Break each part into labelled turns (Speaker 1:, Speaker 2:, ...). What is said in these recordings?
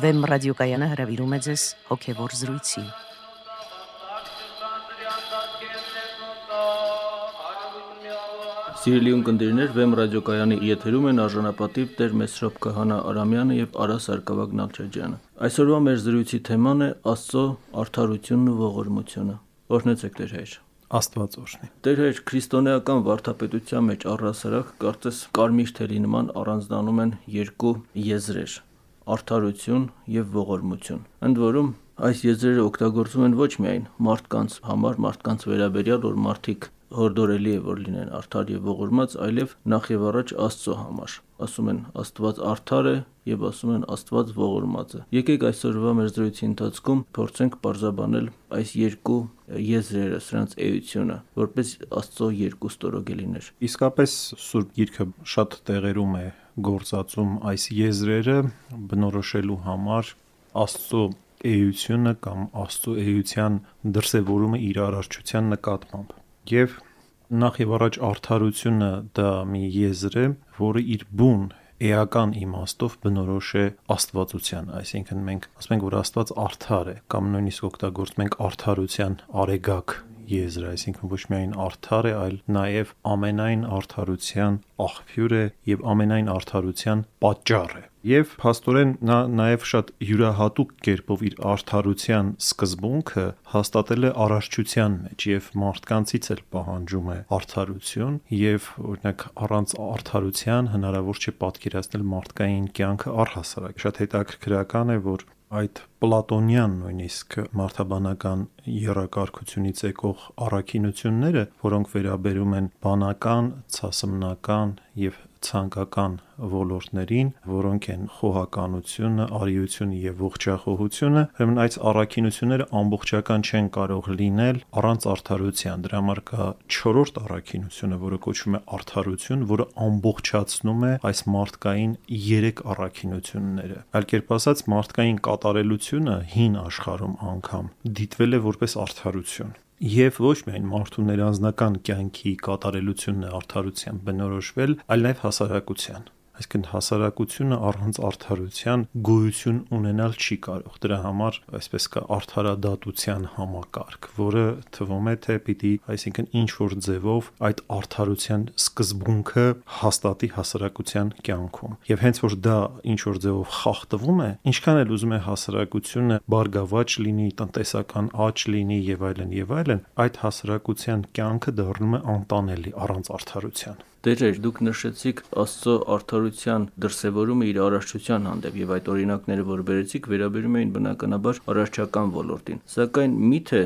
Speaker 1: Վեմ ռադիոկայանը հրավիրում է ձեզ հոգևոր զրույցի։
Speaker 2: Սիրելի ունկնդիրներ, Վեմ ռադիոկայանի եթերում են արժանապատիվ Տեր Մեսրոպ Քահանա Արամյանը եւ Արա Սարգսակ Նալչաջյանը։ Այսօրվա մեր զրույցի թեման է Աստծո արդարությունն ու ողորմությունը։ Օրհնեցեք Տեր հայր։
Speaker 3: Աստված օրհնի։
Speaker 2: Տեր հայր քրիստոնեական վարդապետության մեջ առհասարակ կարծես կարմիր թելի նման առանձնանում են երկու եզրեր՝ արդարություն եւ ողորմություն։ Ընդ որում այս եզրերը օգտագործվում են ոչ միայն մարդկանց համար, մարդկանց վերաբերյալ, որ մարդիկ հորդորելի է որ լինեն արդար եւ ողորմած, այլև նախ եւ առաջ Աստծո համար։ Ասում են Աստված արդար է եւ ասում են Աստված ողորմած է։ Եկեք այսօրվա մեր զրույցի ընթացքում փորձենք parzabanել այս երկու եզրերը, սրանց էությունը, որպես Աստծո երկու ստորոգելիներ։
Speaker 3: Իսկապես Սուրբ Գիրքը շատ տեղերում է գործածում այս եզրերը բնորոշելու համար Աստծո էությունը կամ Աստծո էության դրսևորումը իր արարչության նկատմամբ եւ նախ եւ առաջ արդարությունը դա մի եզր է, որը իր բուն էական իմաստով բնորոշ է աստվածության, այսինքն մենք ասում ենք, որ Աստված արդար է, կամ նույնիսկ օգտագործում ենք արդարության արեգակ եզրը, այսինքն ոչ միայն արդար է, այլ նաև ամենայն արդարության աղբյուր է եւ ամենայն արդարության պատճառ է։ Եվ փաստորեն նա նաև շատ յուրահատուկ կերպով իր արդարության սկզբունքը հաստատել է արարչության մեջ եւ մարդկանցից էլ պահանջում է արդարություն եւ օրինակ առանց արդարության հնարավոր չէ պատկերացնել մարդկային կյանքը առհասարակ։ Շատ հետաքրքրական է, որ այդ պլատոնյան նույնիսկ մարդաբանական երակարկությունից եկող առաքինությունները, որոնք վերաբերում են բանական, ցասմնական եւ ցանկական ոլորտներին, որոնք են խոհականությունը, արիությունը եւ ողջախոհությունը, ուրեմն այս առաքինությունները ամբողջական չեն կարող լինել առանց արդարության։ Դրա համար կա 4-րդ առաքինությունը, որը կոչվում է արդարություն, որը ամբողջացնում է այս մարդկային 3 առաքինությունները։ Այլ կերպ ասած, մարդկային կատարելությունը հին աշխարհում անգամ դիտվել է որպես արդարություն եւ ոչ միայն մարդու ներանձնական կյանքի կատարելությունն է արդարության բնորոշվել, այլ նաեւ հասարակության այսինքն հասարակությունը առանց արդարության գոյություն ունենալ չի կարող։ Դրա համար այսպես կա արդարադատության համակարգ, որը թվում է թե պիտի, այսինքն ինչ որ ձևով այդ արդարության սկզբունքը հաստատի հասարակության կյանքում։ Եվ հենց որ դա ինչ որ ձևով խախտվում է, ինչքան էլ ուզում է հասարակությունը բարգավաճ լինի, տնտեսական աճ լինի եւ այլն եւ այլն, այդ հասարակության կյանքը դառնում է անտանելի առանց արդարության։
Speaker 2: Տերեր, դուք նշեցիք Աստծո արդարության դրսևորումը իր արարչության հանդեպ եւ այդ օրինակները, որ բերեցիք, վերաբերում էին բնականաբար արարչական ոլորտին։ Սակայն միթե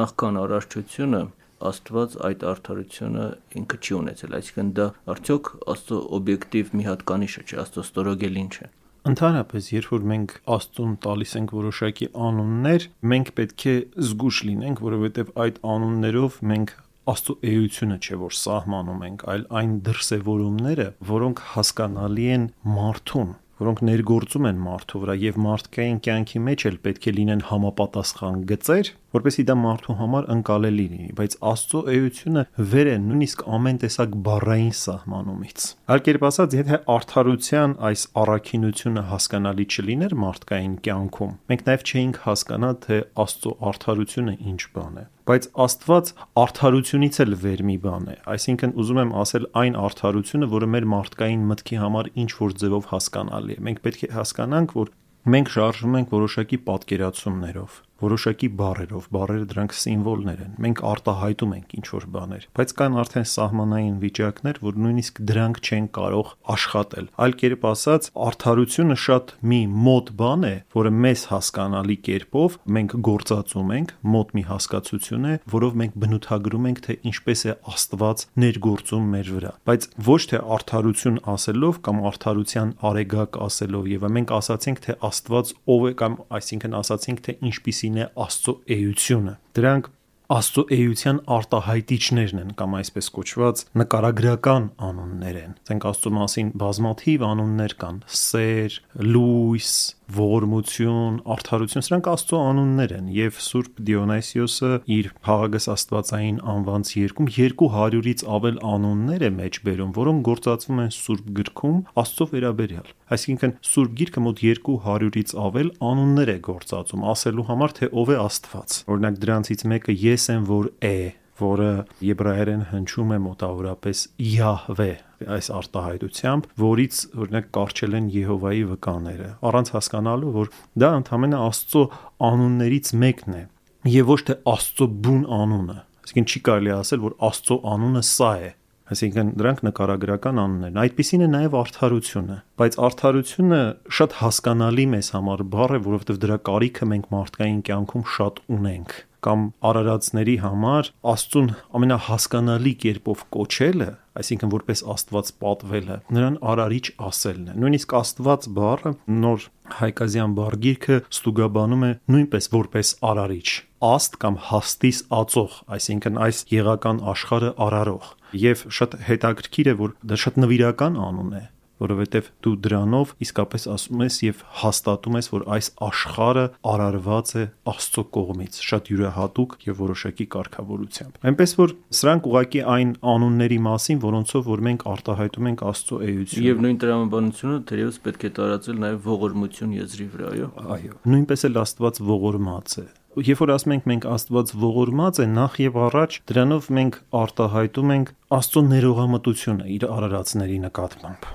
Speaker 2: նախքան արարչությունը Աստված այդ արդարությունը ինքը չի ունեցել, այսինքն դա արդյոք Աստծո օբյեկտիվ մի հատկանիշը չէ, Աստծո ստորոգելին չէ։
Speaker 3: Ընդհանրապես, երբ որ մենք Աստծուն տալիս ենք որոշակի անուններ, մենք պետք է զգուշ լինենք, որովհետև այդ անուններով մենք Աստծո էությունը չէ որ սահմանում ենք, այլ այն դրսևորումները, որոնք հասկանալի են մարդուն, որոնք ներգործում են մարդու վրա եւ մարդկային կյանքի մեջ էլ պետք է լինեն համապատասխան գծեր, որպեսզի դա մարդու համար ընկալելի լինի, բայց Աստծո էությունը վեր է նույնիսկ ամեն տեսակ բառային սահմանումից։ Այլ կերպ ասած, եթե արդարության այս առաքինությունը հասկանալի չլիներ մարդկային կյանքում, մենք նաև չէինք հասկանա, թե Աստծո արդարությունը ինչ բան է բայց Աստված արդարությունից էլ վեր մի բան է։ Այսինքն ուզում եմ ասել այն արդարությունը, որը մեր մարդկային մտքի համար ինչ որ ձևով հասկանալի է։ Մենք պետք է հասկանանք, որ մենք շարժվում ենք որոշակի պատկերացումներով որոշակի բառերով, բառերը դրանք սիմվոլներ են։ Մենք արտահայտում ենք ինչ որ բաներ, բայց կան արդեն սահմանային վիճակներ, որ նույնիսկ դրանք չեն կարող աշխատել։ Այլ կերպ ասած, արդարությունը շատ մի մոտ բան է, որը մեզ հասկանալի կերպով մենք գործածում ենք, մոտ մի հասկացություն է, որով մենք բնութագրում ենք, թե ինչպես է Աստված ներգործում մեր վրա։ Բայց ոչ թե արդարություն ասելով կամ արդարության արեգակ ասելով եւ մենք ասացինք, թե Աստված ով է կամ այսինքն ասացինք, թե ինչպիսի մասին է Աստծո էությունը։ Դրանք Աստծո էության արտահայտիչներն են կամ այսպես կոչված նկարագրական անուններ են։ Ասենք Աստծո մասին բազմաթիվ անուններ կան՝ սեր, լույս, ողորմություն, արդարություն, սրանք Աստծո անուններ են եւ Սուրբ Դիոնիսիոսը իր Փաղագս Աստվածային անվանց երկում 200-ից ավել անուններ է մեջ բերում, որոնք գործածվում են Սուրբ գրքում Աստծո վերաբերյալ։ Այսինքն Սուրբ գիրքը մոտ 200-ից ավել անուններ է գործածում ասելու համար, թե ով է Աստված։ Օրինակ դրանցից մեկը ես եմ, որ է, որը եբրայերեն հնչում է մոտավորապես Յահվե այս արտահայտությամբ, որից օրինակ կարճել են Եհովայի վկաները, առանց հասկանալու, որ դա ընդհանրապես Աստծո անուններից մեկն է, եւ ոչ թե Աստծո բուն անունը։ Այսինքն չի կարելի ասել, որ Աստծո անունը սա է, Այսինքն դրանք նկարագրական անուններ են։ Այդտիսին է նաև արդարությունը, բայց արդարությունը շատ հասկանալի մեզ համար բառ է, որովհետև դրա կարիքը մենք մարդկային կյանքում շատ ունենք կամ արարածների համար Աստծուն ամենահասկանալի կերպով կոչելը, այսինքն որպես Աստված պատվելը, նրան արարիչ ասելն է։ Նույնիսկ Աստված բառը նոր հայկազյան բարգիրքը ստուգաբանում է նույնպես որպես արարիչ աստ կամ հաստիս ածող, այսինքն այս եղական աշխարհը արարող։ Եվ շատ հետաքրքիր է, որ դա շատ նվիրական անուն է, որովհետև դու դրանով իսկապես ասում ես եւ հաստատում ես, որ այս աշխարհը արարված է Աստծո կողմից, շատ յուրահատուկ եւ որոշակի կարգավորությամբ։ Այնպես որ սրանք ուղակի այն անունների մասին, որոնցով որ մենք արտահայտում ենք Աստծո էությունը։
Speaker 2: Եվ նույն տրամաբանությունը թերևս պետք է տարածել նաև ողորմություն եզրի վրա, այո։
Speaker 3: Այո։ Նույնպես էլ Աստված ողորմած է Երբ որ ասում ենք մենք Աստված ողորմած է, նախ եւ առաջ դրանով մենք արտահայտում ենք Աստծո ներողամտությունը իր արարածների նկատմամբ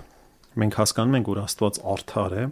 Speaker 3: մենք հասկանում ենք, որ Աստված արդար է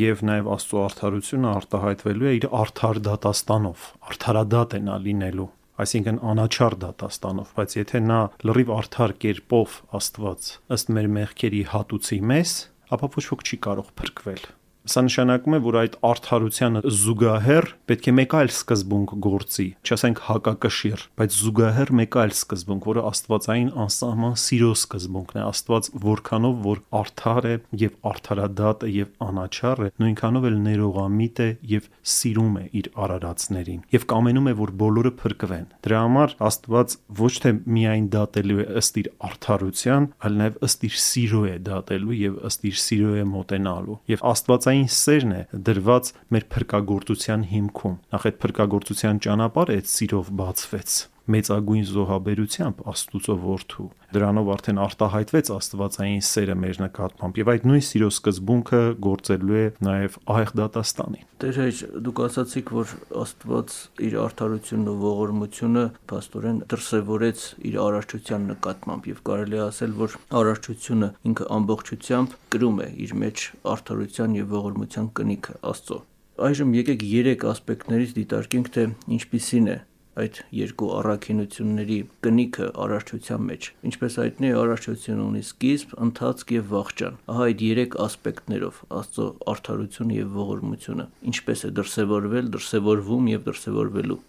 Speaker 3: եւ նաեւ Աստծո արդարությունը արտահայտվելու է իր արդար դատաստանով։ Արդարադատ է նա լինելու այսինքն անաչար դատաստանով, բայց եթե նա լրիվ արդար կերպով Աստված ըստ մեր մեղքերի հատուցի մեզ, ապա ոչ ոք չի կարող փրկվել։ Սա նշանակում է, որ այդ արդարությանը զուգահեռ պետք է մեկ այլ սկզբունք գործի, չասենք հակակշիռ, բայց զուգահեռ մեկ այլ սկզբունք, որը Աստվածային անսահման սիրո սկզբունքն է։ Աստված որքանով որ արդար է եւ արդարադատ է եւ անաչառ է, նույնքանով էլ ներողամիտ է եւ սիրում է իր արարածներին եւ կամենում է, որ բոլորը փրկվեն։ Դրա համար Աստված ոչ թե միայն դատելու է ըստ իր արդարության, այլ նաեւ ըստ իր սիրո է դատելու եւ ըստ իր սիրո է մոտենալու։ Եվ Աստվածային Աստվածային սերն է դրված մեր փրկagorցության հիմքում։ Նախ այդ փրկagorցության ճանապարհը այդ սիրով բացվեց մեծագույն զոհաբերությամբ Աստուծո որդու։ Դրանով արդեն արտահայտվեց Աստվածային սերը մեր նկատմամբ եւ այդ նույն սիրո սկզբունքը գործելու է նաեւ ահեղ դատաստանին։
Speaker 2: Տեր հայր, դուք ասացիք, որ Աստված իր արդարությունն ու ողորմությունը աստորեն դրսևորեց իր արարչության նկատմամբ եւ կարելի է ասել, որ արարչությունը ինքը ամբողջությամբ կրում է իր մեջ արդարության եւ ողորմության կնիքը Աստծո։ Այժմ եկեք երեք ասպեկտներից դիտարկենք, թե ինչպիսին է այդ երկու առաքինությունների կնիքը արարչության մեջ։ Ինչպես հայտնի է, արարչությունը ունի սկիզբ, ընթացք եւ վախճան։ Ահա այդ երեք ասպեկտներով Աստծո արդարությունը եւ ողորմությունը ինչպես է դրսևորվել, դրսևորվում եւ դրսևորվելու։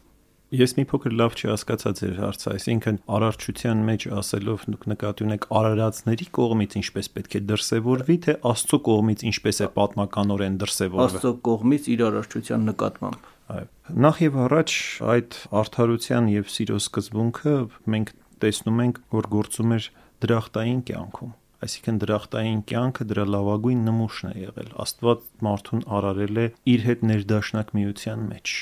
Speaker 3: Ես մի փոքր լավ չհասկացա ձեր հարցը, այսինքն արարչության մեջ ասելով դուք նկատի ունեք արարածների կողմից ինչպես պետք է դրսևորվի, թե Աստծո կողմից ինչպես է պատմականորեն դրսևորվում։
Speaker 2: Աստծո կողմից իր արարչության նկատմամբ։
Speaker 3: Այո։ Նախ եւ առաջ այդ արդարության եւ սիրո սկզբունքը մենք տեսնում ենք, որ գործում էր դրախտային կյանքում այսինքն դրախտային կյանքը դրա լավագույն նմուշն է եղել աստված մարդուն արարել է իր հետ ներդաշնակ միության մեջ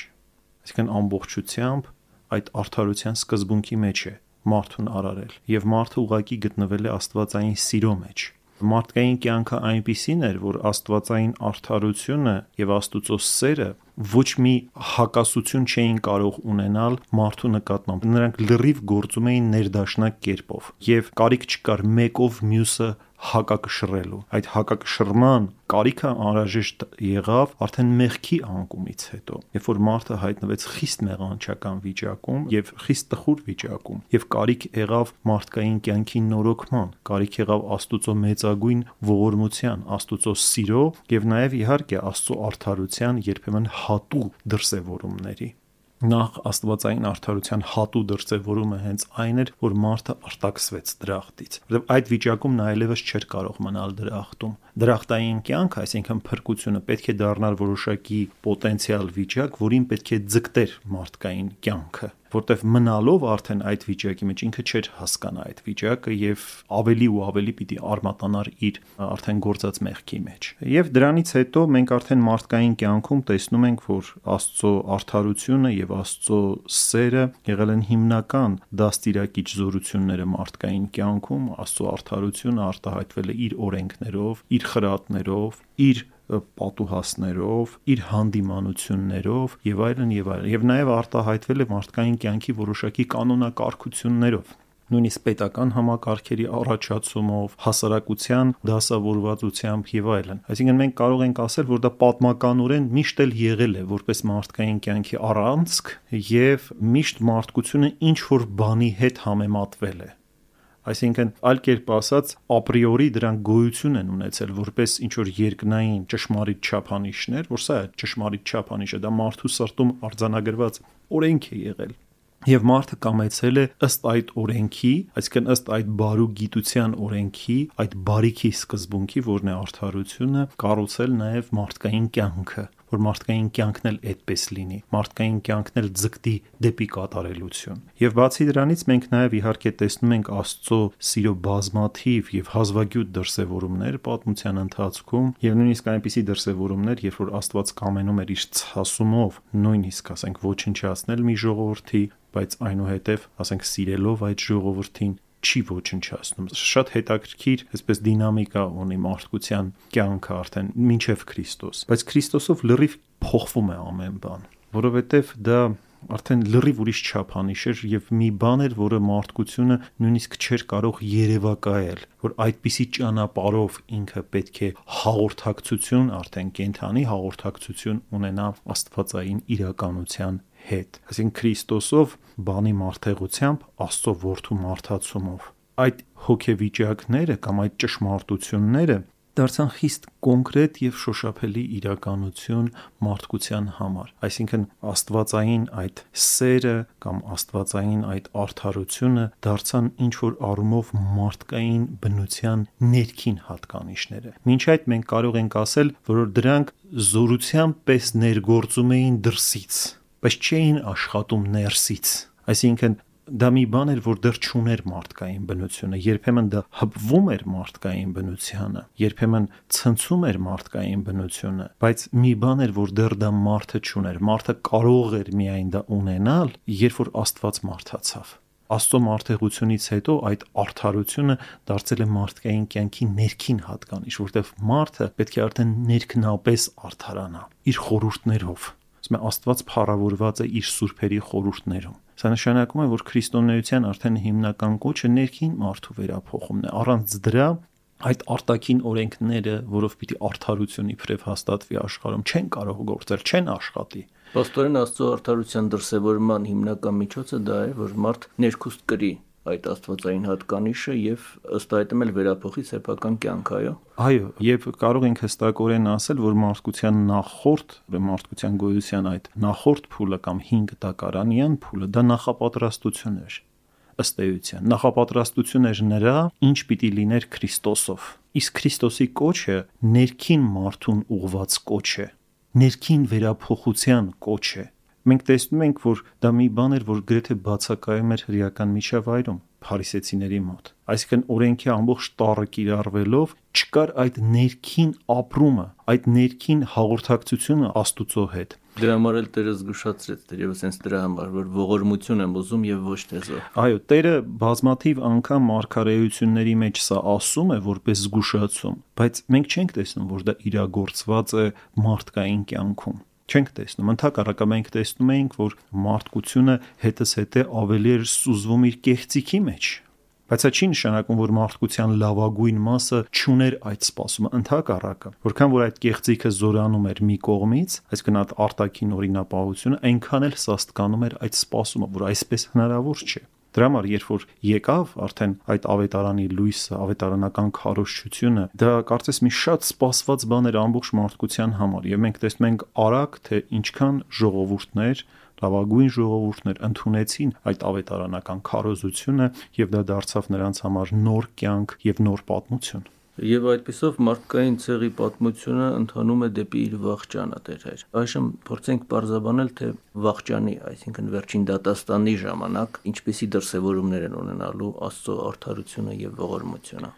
Speaker 3: այսինքն ամբողջությամբ այդ արդարության սկզբունքի մեջ է մարդուն արարել եւ մարդը ուղակի գտնվել է աստվածային սիրո մեջ մարդկային կյանքը այնպիսին էր որ աստվածային արդարությունը եւ աստուծո սերը ոչ մի հակասություն չէին կարող ունենալ մարդու նկատմամբ։ Նրանք լրիվ գործում էին ներդաշնակ կերպով եւ կարիք չկար մեկով մյուսը հակակշռելու։ Այդ հակակշռման կարիքը անհրաժեշտ եղավ արդեն մեղքի անկումից հետո, երբ որ մարդը հայտնվեց խիստ մեղանչական վիճակում եւ խիստ տխուր վիճակում եւ կարիք եղավ մարդկային կյանքի նորոգման, կարիք եղավ Աստուծո մեծագույն ողորմության, Աստուծո սիրո եւ նաեւ իհարկե Աստծո արդարության երբեմն հատու դրսևորումների նախ աստվածային արդարության հատու դրսևորումը հենց այն էր, որ մարդը արտաքսվեց դրախտից։ Որտեղ այդ վիճակում նա այլևս չէր կարող մնալ դրախտում։ Դրախտային կյանք, այսինքն փրկությունը պետք է դառնար որոշակի պոտենցիալ վիճակ, որին պետք է ձգտեր մարդկային կյանքը։ որտեվ մնալով արդեն այդ վիճակի մեջ ինքը չէր հասկանա այդ վիճակը եւ ավելի ու ավելի պիտի արմատանար իր արդեն գործած մեղքի մեջ։ Եվ դրանից հետո մենք արդեն մարդկային կյանքում տեսնում ենք, որ Աստծո արդարությունը եւ Աստծո սերը եղել են հիմնական դաստիարակիչ զորությունները մարդկային կյանքում, Աստծո արդարությունը արտահայտվել է իր օրենքներով, իր խրատներով, իր պատուհասներով, իր հանդիմանություններով եւ այլն եւ այլն։ Եվ նաեւ արտահայտվել է մարդկային կյանքի որոշակի կանոնակարգություններով նույնիսկ պետական համակարգերի առաջացումով, հասարակության դասավորվածությամբ եւ այլն։ Այսինքն մենք կարող ենք ասել, որ դա պատմականորեն միշտ էլ եղել է որպես մարդկային կյանքի առանցք եւ միշտ մարդկությունը ինչ որ բանի հետ համեմատվել է։ Այսինքն, այլ կերպ ասած, ապրիորի դրանք գոյություն են ունեցել որպես ինչ որ երկնային ճշմարիտ չափանիշներ, որ սա է ճշմարիտ չափանիշը, դա մարդու սրտում արձանագրված օրենք է եղել եւ մարդը կամեցել է ըստ այդ օրենքի, այսինքն ըստ այդ բարու գիտության օրենքի, այդ բարիքի սկզբունքի, որն է արդարությունը, կառուցել նաեւ մարդկային կյանքը որ մարդկային կյանքն էլ այդպես լինի, մարդկային կյանքն էլ ձգտի դեպի կատարելություն։ Եվ բացի դրանից մենք նաև իհարկե տեսնում ենք Աստծո սիրո բազմաթիվ եւ հազվագյուտ դրսևորումներ պատմության ընթացքում, եւ նույնիսկ այնպիսի դրսևորումներ, երբ որ Աստված կամենում էր իր ցասումով, նույնիսկ ասենք ոչնչացնել մի ժողովրդի, բայց այնուհետև, ասենք, սիրելով այդ ժողովրդին չի ոչնչացնում։ Շատ հետաքրքիր, այսպես դինամիկա ունի մարդկության կյանքը արդեն մինչև Քրիստոս, բայց Քրիստոսով լրիվ փոխվում է ամեն բան, որովհետև դա արդեն լրիվ ուրիշ չափանիշ էր եւ մի բան էր, որը մարդկությունը նույնիսկ չէր կարող երևակայել, որ այդպիսի ճանապարով ինքը պետք է հաղորդակցություն, արդեն կենթանի հաղորդակցություն ունենա Աստվածային իրականության հետ։ Այսինքն Քրիստոսով բանի մարդեղությամբ Աստծո որդու մարդացումով։ Այդ հոգեվիճակները կամ այդ ճշմարտությունները դարձան խիստ կոնկրետ եւ շոշափելի իրականություն մարդկության համար այսինքն աստվածային այդ սերը կամ աստվածային այդ արդարությունը դարձան ինչ որ առումով մարդկային բնության ներքին հատկանիշները ոչ այդ մենք կարող ենք ասել որ դրանք զորությամբ պես ներգործում էին դրսից բայց չէին աշխատում ներսից այսինքն դա մի բան էր, որ դեռ չուներ մարդկային բնությունը, երբեմն դա հպվում էր մարդկային բնությանը, երբեմն ցնցում էր մարդկային բնությունը, բայց մի բան էր, որ դեռ դա մարդը չուներ։ Մարդը կարող էր միայն դա ունենալ, երբ որ Աստված մարդացավ։ Աստծո մարդեղությունից հետո այդ արդարությունը դարձել է մարդկային կյանքի ներքին հատկանիշ, որտեղ մարդը պետք է արդեն ներքնապես արդարանա իր խորհուրդներով ասում է Աստված փառավորված է իր սուրբերի խորհուրդներում։ Սա նշանակում է, որ քրիստոնեության արդեն հիմնական կոչը ներքին մարդու վերափոխումն է։ Առանց դրա այդ արտաքին օրենքները, որով պիտի արդարություն իբրև հաստատվի աշխարհում, չեն կարող գործել, չեն աշխատի։
Speaker 2: Պաստորեն Աստծո արդարության դրսևորման հիմնական միջոցը դա է, որ մարդ ներքուստ կրի այդ աստվածային հատկանիշը եւ ըստ այդմ էլ վերափոխի սեփական կյանք, այո։
Speaker 3: Այո, եւ կարող ենք հստակորեն ասել, որ մարդկության նախորդ, մարդկության գոյության այդ նախորդ փուլը կամ 5 տակարանյան փուլը դա նախապատրաստություն էր ըստ էության նախապատրաստություն էր նրա ինչ պիտի լիներ Քրիստոսով իսկ Քրիստոսի կոչը ներքին մարդուն ուղված կոչ է ներքին վերափոխության կոչ է Մենք տեսնում ենք, որ դա մի բան էր, որ գրեթե բացակայում էր հրեական միջավայրում փարիսեցիների մոտ։ Այսինքն օրենքի ամբողջ տառը կիրառվելով չկար այդ ներքին ապրումը, այդ ներքին հաղորդակցությունը Աստուծո հետ։
Speaker 2: Դրա համար էլ Տերը զգուշացրեց, դերևս հենց դրա համար, որ ողորմություն եմ ուզում եւ ոչ թե զոհ։
Speaker 3: Այո, Տերը բազմաթիվ անգամ մարգարեությունների մեջ սա ասում է որպես զգուշացում, բայց մենք չենք տեսնում, որ դա իրագործված է մարդկային կյանքում չենք տեսնում։ Ընթակառակը մենք տեսնում էինք, որ մարդկությունը հետս հետե ավելի էր սուզվում իր կեղծիքի մեջ, բայց դա չի նշանակում, որ մարդկության լավագույն մասը չուներ այդ սպասումը ընդհակառակը որքան որ այդ կեղծիքը զորանում էր մի կողմից այսինքն այդ արտաքին օրինապահությունը այնքան էլ սաստկանում էր այդ սպասումը որ այսպես հնարավոր չէ Դրա համար երբ որ եկավ արդեն այդ ավետարանի լույսը, ավետարանական քարոշչությունը, դա կարծես մի շատ սպասված բան էր ամբողջ մարդկության համար եւ մենք տեսնում ենք արագ թե ինչքան ժողովուրդներ լավագույն ժողովուրդներ ընդունեցին այդ ավետարանական քարոզությունը եւ դա դարձավ նրանց համար նոր կյանք եւ նոր պատմություն։
Speaker 2: Եվ այդպիսով մարդկային ցեղի պատմությունը ընթանում է դեպի իր վաղճանը Հայր։ Այժմ փորձենք բարձաբանել, թե վաղճանի, այսինքն վերջին դատաստանի ժամանակ ինչպիսի դրսևորումներ են ունենալու Աստծո արդարությունը եւ ողորմությունը։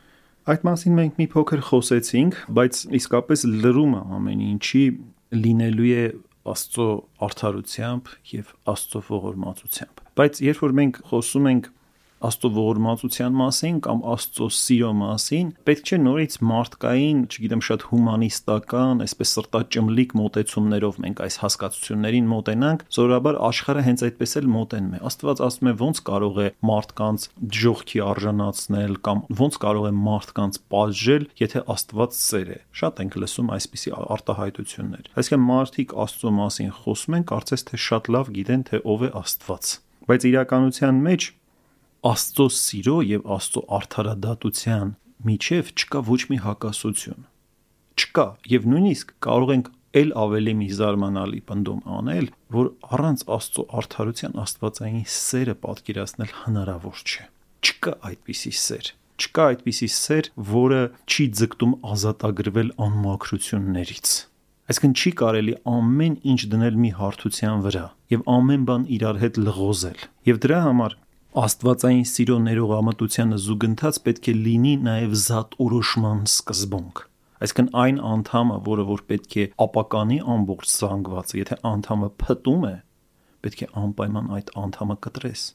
Speaker 3: Այդ մասին մենք մի փոքր խոսեցինք, բայց իսկապես լրումը ամեն ինչի լինելու է Աստծո արդարությամբ եւ Աստծո ողորմածությամբ։ Բայց երբ որ մենք խոսում ենք Աստծո ողորմածության մասին կամ Աստծո սիրո մասին, պետք չէ նորից մարդկային, չգիտեմ, շատ հումանիստական, այսպես սրտաճմլիկ մոտեցումներով մենք այս հասկացություններին մոտենանք, զորաբար աշխարհը հենց այդպես էլ մոտենում է։ Աստված ասում է ոնց կարող է մարդկանց ժողքի արժանացնել կամ ոնց կարող է մարդկանց պատժել, եթե Աստված սեր է։ Շատ ենք լսում այսպիսի արտահայտություններ։ Այսինքն մարդիկ Աստծո մասին խոսում են, կարծես թե շատ լավ գիտեն, թե ով է Աստված բայց իրականության մեջ Աստծո սիրո եւ Աստծո արդարադատության միջև չկա ոչ մի հակասություն։ Չկա եւ նույնիսկ կարող ենք ել ավելի մի զարմանալի պնդում անել, որ առանց Աստծո արդարության Աստվածային սերը պատկերացնել հնարավոր չէ։ Չկա այդպիսի սեր։ Չկա այդպիսի սեր, որը չի ձգտում ազատագրվել անմաքրություններից։ Այսինքն չի կարելի ամեն ինչ դնել մի հարթության վրա եւ ամեն բան իրար հետ լղոզել։ Եվ դրա համար Աստվածային սիրո ներողամտությանը զուգընթաց պետք է լինի նաև զատորոշման սկզբունք։ Այսինքն այն անդամը, որը որ պետք է ապականի ամբողջ զանգվածը, եթե անդամը փտում է, պետք է անպայման այդ անդամը կտրես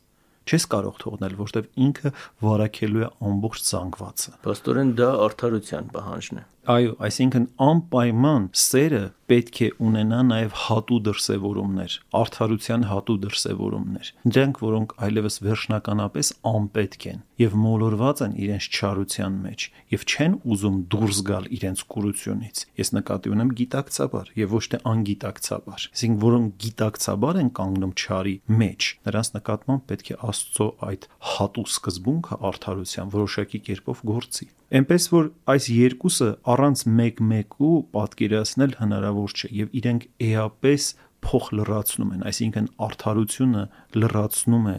Speaker 3: չես կարող թողնել, որտեվ ինքը վարակելու է ամբողջ զանգվածը։
Speaker 2: Պաստորեն դա արդարության պահանջն է։
Speaker 3: Այո, այսինքն անպայման սերը պետք է ունենա նաև հատու դրսևորումներ, արդարության հատու դրսևորումներ։ Դրանք, որոնք այլևս վերջնականապես անպետք են եւ մոլորված են իրենց չարության մեջ եւ չեն ուզում դուրս գալ իրենց կուրությունից։ Ես նկատի ունեմ գիտակցաբար եւ ոչ թե անգիտակցաբար։ Այսինքն, որոնք գիտակցաբար են կանգնում չարի մեջ, նրանց նկատմամբ պետք է Աստծո այդ հատու սկզբունքը արդարության որոշակի կերպով գործի։ Էնպես որ այս երկուսը առանց մեկ-մեկու պատկերացնել հնարավոր չէ եւ իրենք էապես փոխ լրացնում են, այսինքն արդարությունը լրացնում է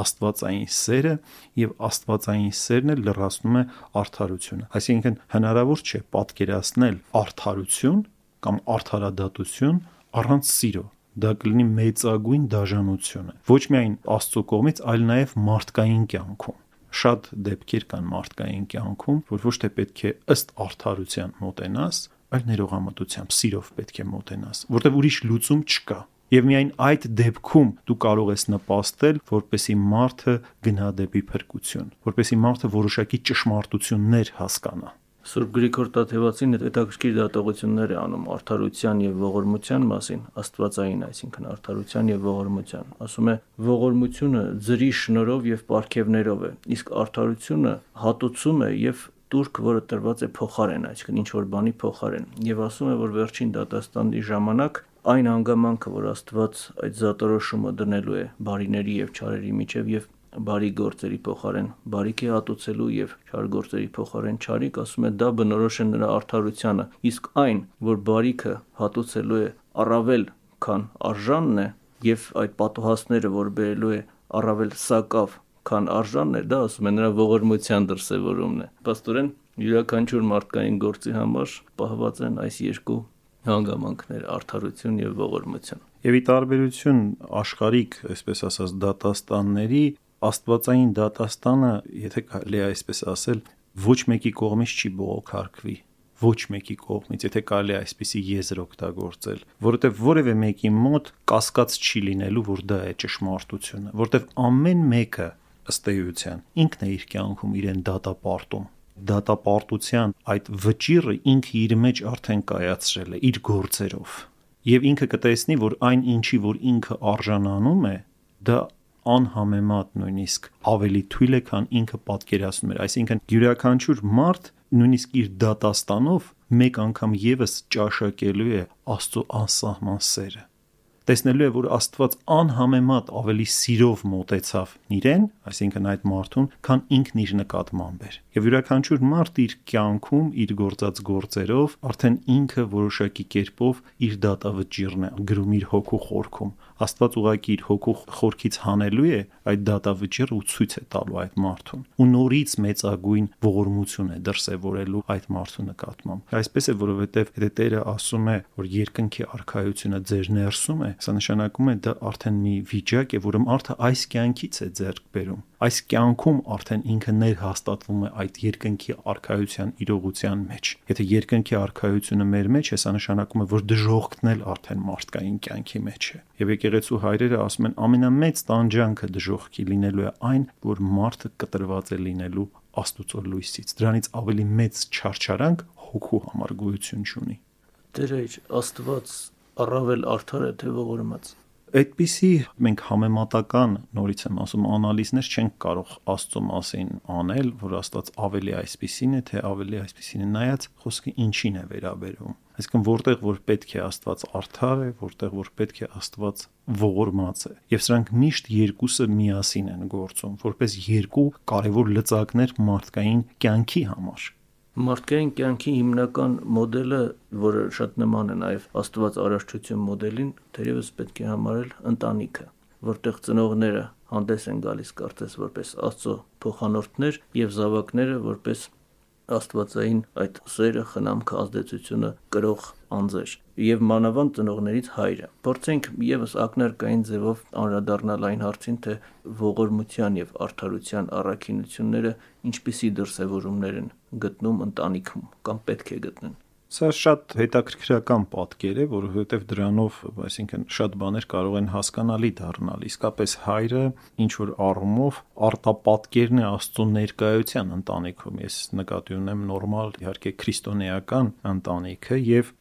Speaker 3: աստվածային սերը եւ աստվածային սերն էլ լրացնում է արդարությունը։ Այսինքն հնարավոր չէ պատկերացնել արդարություն կամ արդարադատություն առանց սիրո դա կլինի մեծագույն դաժանությունը ոչ միայն Աստծո կողմից, այլ նաև մարդկային կյանքում շատ դեպքեր կան մարդկային կյանքում, որ ոչ թե պետք է ըստ արդարության մոտենաս, այլ ներողամտությամբ, սիրով պետք է մոտենաս, որտեղ ուրիշ լուծում չկա։ Եվ միայն այդ դեպքում դու կարող ես նպաստել, որպեսի մարդը գնա դեպի փրկություն, որպեսի մարդը որոշակի ճշմարտություններ հասկանա։
Speaker 2: Սուրբ Գրիգոր Տաթևացին հետաքրքիր դատողություններ է անում արդարության եւ ողորմության մասին, աստվածային, այսինքն արդարության եւ ողորմության։ Ասում է. ողորմությունը ծրի շնորով եւ պարգևներով է, իսկ արդարությունը հատուցում է եւ турք, որը տրված է փոխարեն, այսինքն ինչ որ բանի փոխարեն։ Եվ ասում է, որ վերջին դատաստանի ժամանակ այն հանգամանքը, որ Աստված այդ զատարոշումը դնելու է բարիների եւ չարերի միջև եւ բարի գործերի փոխարեն բարիք է հատուցելու եւ չար գործերի փոխարեն չարիք, ասում է դա բնորոշ է նրա արդարությանը, իսկ այն, որ բարիքը հատուցելու է առավել քան արժանն է եւ այդ պատոհասները, որ բերելու է առավել սակավ քան արժանն է, դա ասում է նրա ողորմության դրսևորումն է։ Պաստորեն յուրաքանչյուր մարդկային գործի համար պահված են այս երկու հանգամանքներ՝ արդարություն եւ ողորմություն։
Speaker 3: Եվ ի տարբերություն աշխարհիկ, այսպես ասած, դատաստանների Աստվածային դատաստանը, եթե կարելի է այսպես ասել, ոչ մեկի կողմից չի բողոքարկվի ոչ մեկի կողմից, եթե կարելի է այսպիսի եզր օգտագործել, որովհետև որևէ մեկի մոտ կասկած չի լինելու, որ դա է ճշմարտությունը, որովհետև ամեն մեկը ըստ էության ինքն է իր կյանքում իրեն դատապարտում դատապարտության այդ վճիրը ինքը իր մեջ արդեն կայացրել է իր գործերով եւ ինքը կտեսնի որ այն ինչի որ ինքը արժանանում է դա անհամեմատ նույնիսկ ավելի թույլ է, քան ինքը պատկերացնում էր։ Այսինքն յուրաքանչյուր մարդ նույնիսկ իր դատաստանով մեկ անգամ եւս ճաշակելու է Աստծո անսահման սերը։ տեսնելու է, որ Աստված անհամեմատ ավելի սիրով մոտեցավ իրեն, այսինքն այդ մարդուն, քան ինքն իր նկատմամբ էր։ Եվ յուրաքանչյուր մարդ իր կյանքում իր գործած գործերով արդեն ինքը որոշակի կերպով իր դատավճիռն է գրում իր հոգու խորքում։ Աստված ուղակի իր հոգու խորքից հանելու է այդ դատավճիռը ու ցույց է տալու այդ մարդուն։ Ու նորից մեծագույն ողորմություն է դրսևորելու այդ մարդու նկատմամբ։ Այսպես է, որովհետև եթե Տերը ասում է, որ երկնքի արխայությունը ձեր ներսում է, սա նշանակում է դա արդեն մի վիճակ է, որը մարդը այս կյանքից է ձեռք բերում այս կյանքում արդեն ինքը ներհաստատվում է այդ երկնքի արխայության իրողության մեջ։ Եթե երկնքի արխայությունը մեր մեջ է, սա նշանակում է, որ դժողքն էլ արդեն մարդկային կյանքի մեջ է։ Եվ եկեղեցու հայրերը ասում են ամենամեծ տանջանքը դժողքի լինելու է այն, որ մարդը կտրված է լինելու Աստուծո լույսից։ Դրանից ավելի մեծ չարչարանք հոգու համար գոյություն չունի։
Speaker 2: Տերը Աստված առավել արդար է թե ողորմած
Speaker 3: Այդպիսի մենք համեմատական, նորից եմ ասում, անալիզներ չենք կարող Աստծո մասին անել, որ Աստված ավելի այսպիսին է, թե ավելի այսպիսին է, նայած խոսքը ինչին է վերաբերում։ Այսինքն որտեղ որ պետք է Աստված արդար է, որտեղ որ պետք է Աստված ողորմած է։ Եվ սրանք միշտ երկուսը միասին են գործում, որպես երկու կարևոր լծակներ մարդկային կյանքի համար
Speaker 2: Մարդկային կյանքի հիմնական մոդելը, որը շատ նման է նաև Աստված արարչություն մոդելին, թերևս պետք է համարել ընտանիքը, որտեղ ծնողները հանդես են գալիս կարծես որպես Աստծո փոխանորդներ եւ զավակները որպես աստվածային այդ սերը, խնամքը, ազդեցությունը կրող անձեր եւ մանավանդ ծնողներից հայրը։ Փորձենք եւս ակնարկային ձևով անդրադառնալ այն հարցին, թե ողորմության եւ արդարության առաքինությունները ինչպիսի դրսևորումներ են գտնում ընտանիքում կամ պետք է գտնեն։
Speaker 3: Սա շատ հետաքրքրական պատկեր է, որովհետև դրանով, այսինքն շատ բաներ կարող են հասկանալի դառնալ։ Իսկապես հայրը ինչ որ առումով արտապատկերն է Աստծո ներկայության ընտանիքում։ Ես նկատի ունեմ նորմալ, իհարկե քրիստոնեական ընտանիքը եւ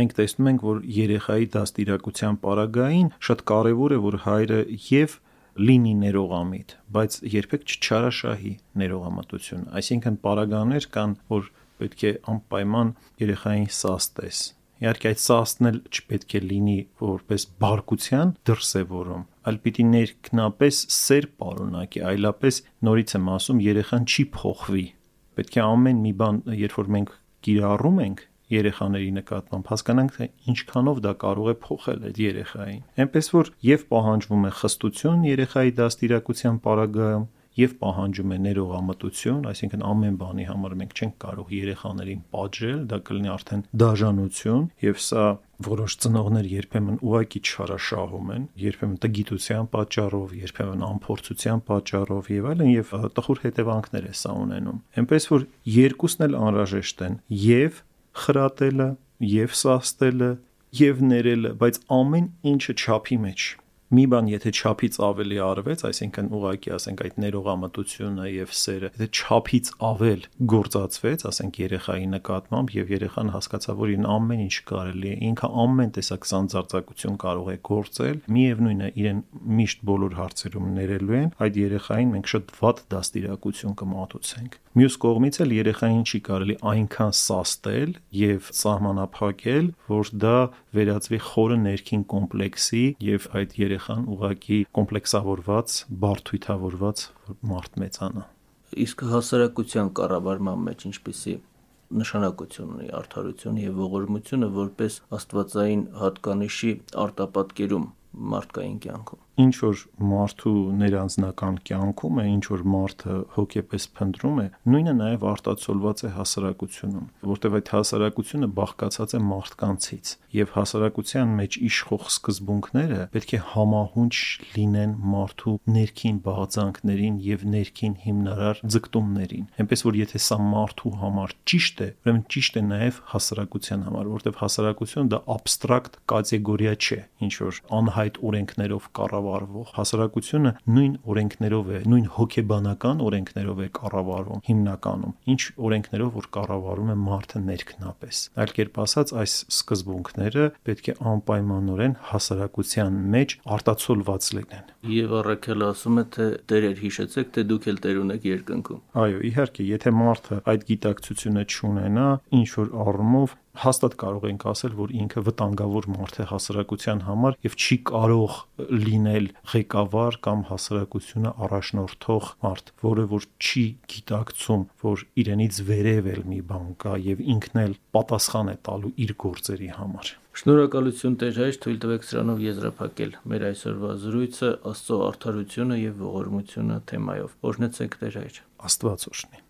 Speaker 3: մենք տեսնում ենք, որ երեխայի դաստիարակության պարագային շատ կարևոր է, որ հայրը եւ լինի ներողամիտ, բայց երբեք չչարաշահի ներողամտություն։ Այսինքն պարագաներ կան, որ պետք է անպայման երեխային սաստես։ Իհարկե այդ սաստն էլ չպետք է լինի որպես բարկության դրսևորում, այլ պիտի ներքնապես սեր պարունակի, այլապես նորից եմ ասում, երեխան չի փոխվի։ Պետք է ամեն մի բան, երբ որ մենք կիրառում ենք, երեխաների նկատմամբ հասկանանք թե ինչքանով դա կարող է փոխել այդ երեխային այնպես որ եւ պահանջվում է խստություն երեխայի դաստիարակության պարագայում եւ պահանջում է ներողամտություն, այսինքն ամեն բանի համար մենք չենք կարող երեխաներին պատժել, դա կլինի արդեն դաժանություն եւ սա որոշ ծնողներ երբեմն ուղակի չարաշահում են, երբեմն տգիտության պատճառով, երբեմն անփորձության պատճառով եւ այլն եւ տխուր հետևանքներ է սա ունենում։ Էնպես որ երկուսն էլ անհրաժեշտ են եւ խրատելը, եւ սաստելը, եւ ներելը, բայց ամեն ինչը չափի մեջ մի բան եթե չափից ավելի արվեց, այսինքն ուղակի ասենք այդ ներողամտությունը եւ սերը, եթե չափից ավել գործածվեց, ասենք երեխայի նկատմամբ եւ երեխան հասկացավ, որ իրեն ամեն ինչ կարելի է, ինքը ամեն տեսակ սանձարձակություն կարող է գործել, միևնույնն է իրեն միշտ բոլոր հարցերում ներելու են, այդ երեխային մենք շատ վատ դաստիարակություն կմատուցենք։ Մյուս կողմից էլ երեխային չի կարելի այնքան սաստել եւ սահմանափակել, որ դա վերածվի խորը ներքին կոմպլեքսի եւ այդ երեխան ուղակի կոմպլեքսավորված, բարթույթավորված մարդ մեծանա։
Speaker 2: Իսկ հասարակության կառավարման մեջ ինչպիսի նշանակություն ունի արդարություն եւ ողորմությունը որպես աստվածային հատկանիշի արտապատկերում մարդկային կյանքում
Speaker 3: ինչ որ մարդու ներանձնական կյանքում է, ինչ որ մարդը հոգեպես փնտրում է, նույնը նաև արտացոլված է հասարակությունում, որտեղ այդ հասարակությունը բաղկացած է մարդկանցից, եւ հասարակության մեջ իշխող սկզբունքները պետք է համահունչ լինեն մարդու ներքին բաղձանքներին եւ ներքին հիմնարար ձգտումներին։ Այնպես որ եթե սա մարդու համար ճիշտ է, ուրեմն ճիշտ է նաև հասարակության համար, որտեղ հասարակությունը դա абստրակտ կատեգորիա չէ, ինչ որ անհայտ օրենքներով կառավար կառավարվող հասարակությունը նույն օրենքներով է, նույն հոգեբանական օրենքներով է կառավարվում հիմնականում, ինչ օրենքներով որ կառավարում է մարդը ներքնապես։ Այլ կերպ ասած, այս սկզբունքները պետք է անպայմանորեն հասարակության մեջ արտացոլված լինեն։
Speaker 2: Եվ Առաքելը ասում է, թե դերեր հիշեցեք, թե դուք էլ դեր ունեք երկնքում։
Speaker 3: Այո, իհարկե, եթե մարդը այդ գիտակցությունը չունենա, ինչ որ առումով հաստատ կարող ենք ասել, որ ինքը վտանգավոր մարդ է հասարակության համար եւ չի կարող լինել ղեկավար կամ հասարակությունը առաջնորդող մարդ, որը որ չի գիտակցում, որ իրենից վերև էլ մի բան կա եւ ինքն էլ պատասխան է տալու իր գործերի համար։
Speaker 2: Շնորհակալություն Տեր թույլ տվեք սրանով եզրափակել մեր այսօրվա զրույցը Աստծո արդարությունը եւ ողորմությունը թեմայով։ Օրհնեցեք Տեր
Speaker 3: Աստված օրհնի։